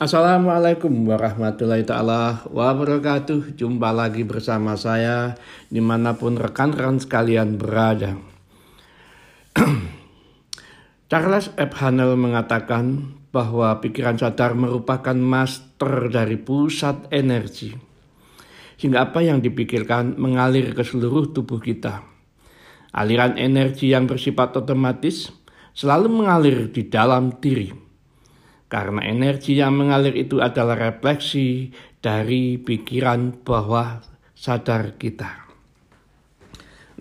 Assalamualaikum warahmatullahi taala wabarakatuh. Jumpa lagi bersama saya di mana pun rekan-rekan sekalian berada. Charles F. Hanel mengatakan bahwa pikiran sadar merupakan master dari pusat energi. Hingga apa yang dipikirkan mengalir ke seluruh tubuh kita. Aliran energi yang bersifat otomatis selalu mengalir di dalam diri karena energi yang mengalir itu adalah refleksi dari pikiran bawah sadar kita.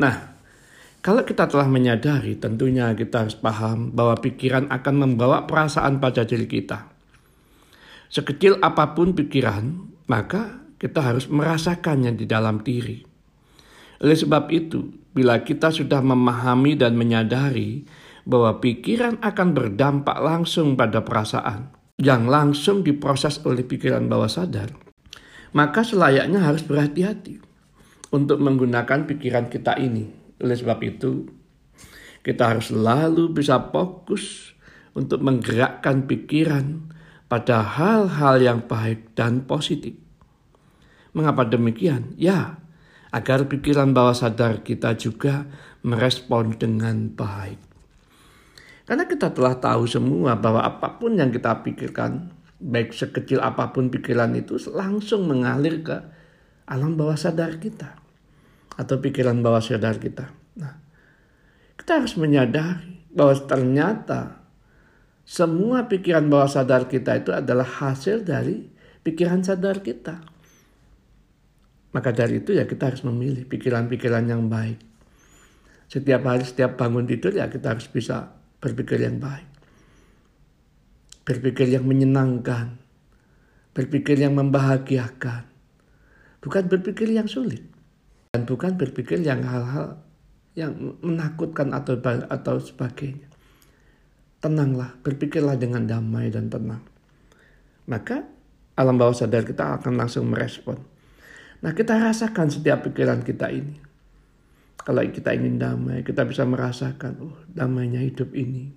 Nah, kalau kita telah menyadari, tentunya kita harus paham bahwa pikiran akan membawa perasaan pada diri kita. Sekecil apa pun pikiran, maka kita harus merasakannya di dalam diri. Oleh sebab itu, bila kita sudah memahami dan menyadari bahwa pikiran akan berdampak langsung pada perasaan yang langsung diproses oleh pikiran bawah sadar, maka selayaknya harus berhati-hati untuk menggunakan pikiran kita ini. Oleh sebab itu, kita harus selalu bisa fokus untuk menggerakkan pikiran pada hal-hal yang baik dan positif. Mengapa demikian? Ya, agar pikiran bawah sadar kita juga merespon dengan baik. Karena kita telah tahu semua bahwa apa pun yang kita pikirkan, baik sekecil apa pun pikiran itu langsung mengalir ke alam bawah sadar kita atau pikiran bawah sadar kita. Nah, kita harus menyadari bahwa ternyata semua pikiran bawah sadar kita itu adalah hasil dari pikiran sadar kita. Maka dari itu ya kita harus memilih pikiran-pikiran yang baik. Setiap hari, setiap bangun tidur ya kita harus bisa berpikir yang baik, berpikir yang menyenangkan, berpikir yang membahagiakan, bukan berpikir yang sulit, dan bukan berpikir yang hal-hal yang menakutkan atau atau sebagainya. Tenanglah, berpikirlah dengan damai dan tenang. Maka alam bawah sadar kita akan langsung merespon. Nah kita rasakan setiap pikiran kita ini. Kalau kita ingin damai, kita bisa merasakan, oh damainya hidup ini.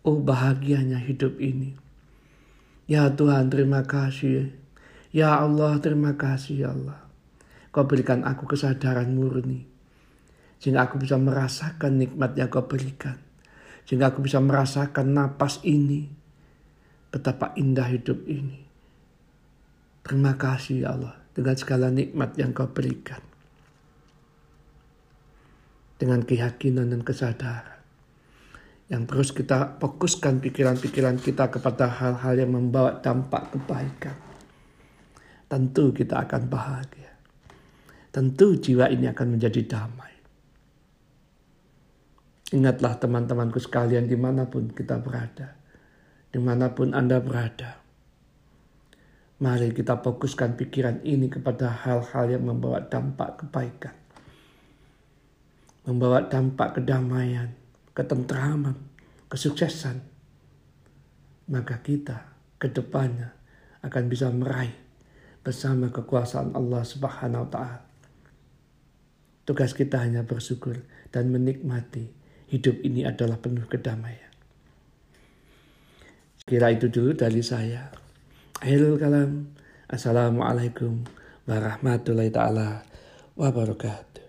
Oh bahagianya hidup ini. Ya Tuhan terima kasih. Ya Allah terima kasih ya Allah. Kau berikan aku kesadaran murni. Sehingga aku bisa merasakan nikmat yang kau berikan. Sehingga aku bisa merasakan napas ini. Betapa indah hidup ini. Terima kasih ya Allah dengan segala nikmat yang kau berikan dengan keyakinan dan kesadaran. Yang terus kita fokuskan pikiran-pikiran kita kepada hal-hal yang membawa dampak kebaikan. Tentu kita akan bahagia. Tentu jiwa ini akan menjadi damai. Ingatlah teman-temanku sekalian di mana pun kita berada. Di mana pun Anda berada. Mari kita fokuskan pikiran ini kepada hal-hal yang membawa dampak kebaikan membawa dampak kedamaian, ketentraman, kesuksesan, maka kita ke depannya akan bisa meraih bersama kekuasaan Allah Subhanahu wa taala. Tugas kita hanya bersyukur dan menikmati hidup ini adalah penuh kedamaian. Kira itu dulu dari saya. Akhirul kalam. Assalamualaikum warahmatullahi taala wabarakatuh.